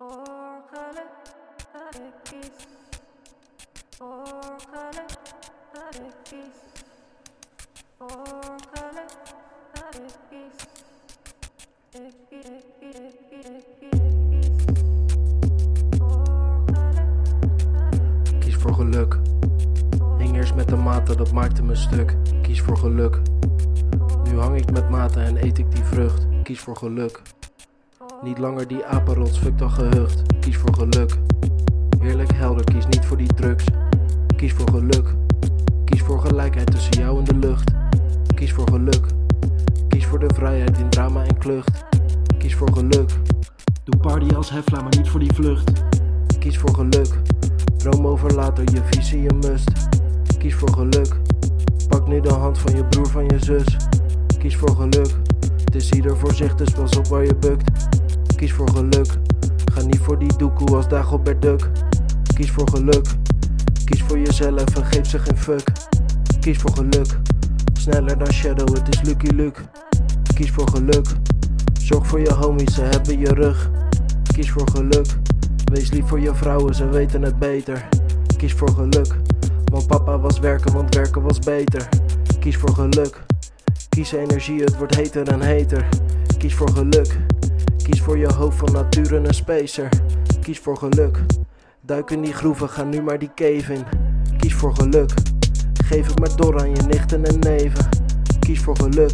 Kies. Voor geluk. Hing eerst met de maten, dat maakte me stuk. Kies voor geluk. Nu hang ik met maten en eet ik die vrucht. Kies voor geluk. Niet langer die apenrots, fuck dan gehucht. Kies voor geluk. Heerlijk helder, kies niet voor die drugs. Kies voor geluk. Kies voor gelijkheid tussen jou en de lucht. Kies voor geluk. Kies voor de vrijheid in drama en klucht. Kies voor geluk. Doe party als hefla, maar niet voor die vlucht. Kies voor geluk. Droom over later, je visie, je must. Kies voor geluk. Pak nu de hand van je broer, van je zus. Kies voor geluk. Het is ieder voor zich, dus pas op waar je bukt. Kies voor geluk. Ga niet voor die doekoe als Dagobert Duck. Kies voor geluk. Kies voor jezelf en geef ze geen fuck. Kies voor geluk. Sneller dan Shadow, het is Lucky Luke. Kies voor geluk. Zorg voor je homies, ze hebben je rug. Kies voor geluk. Wees lief voor je vrouwen, ze weten het beter. Kies voor geluk. Want papa was werken, want werken was beter. Kies voor geluk. Kies energie, het wordt heter en heter. Kies voor geluk. Kies voor je hoofd van nature een spacer. Kies voor geluk. Duik in die groeven, ga nu maar die cave in. Kies voor geluk. Geef het maar door aan je nichten en neven. Kies voor geluk.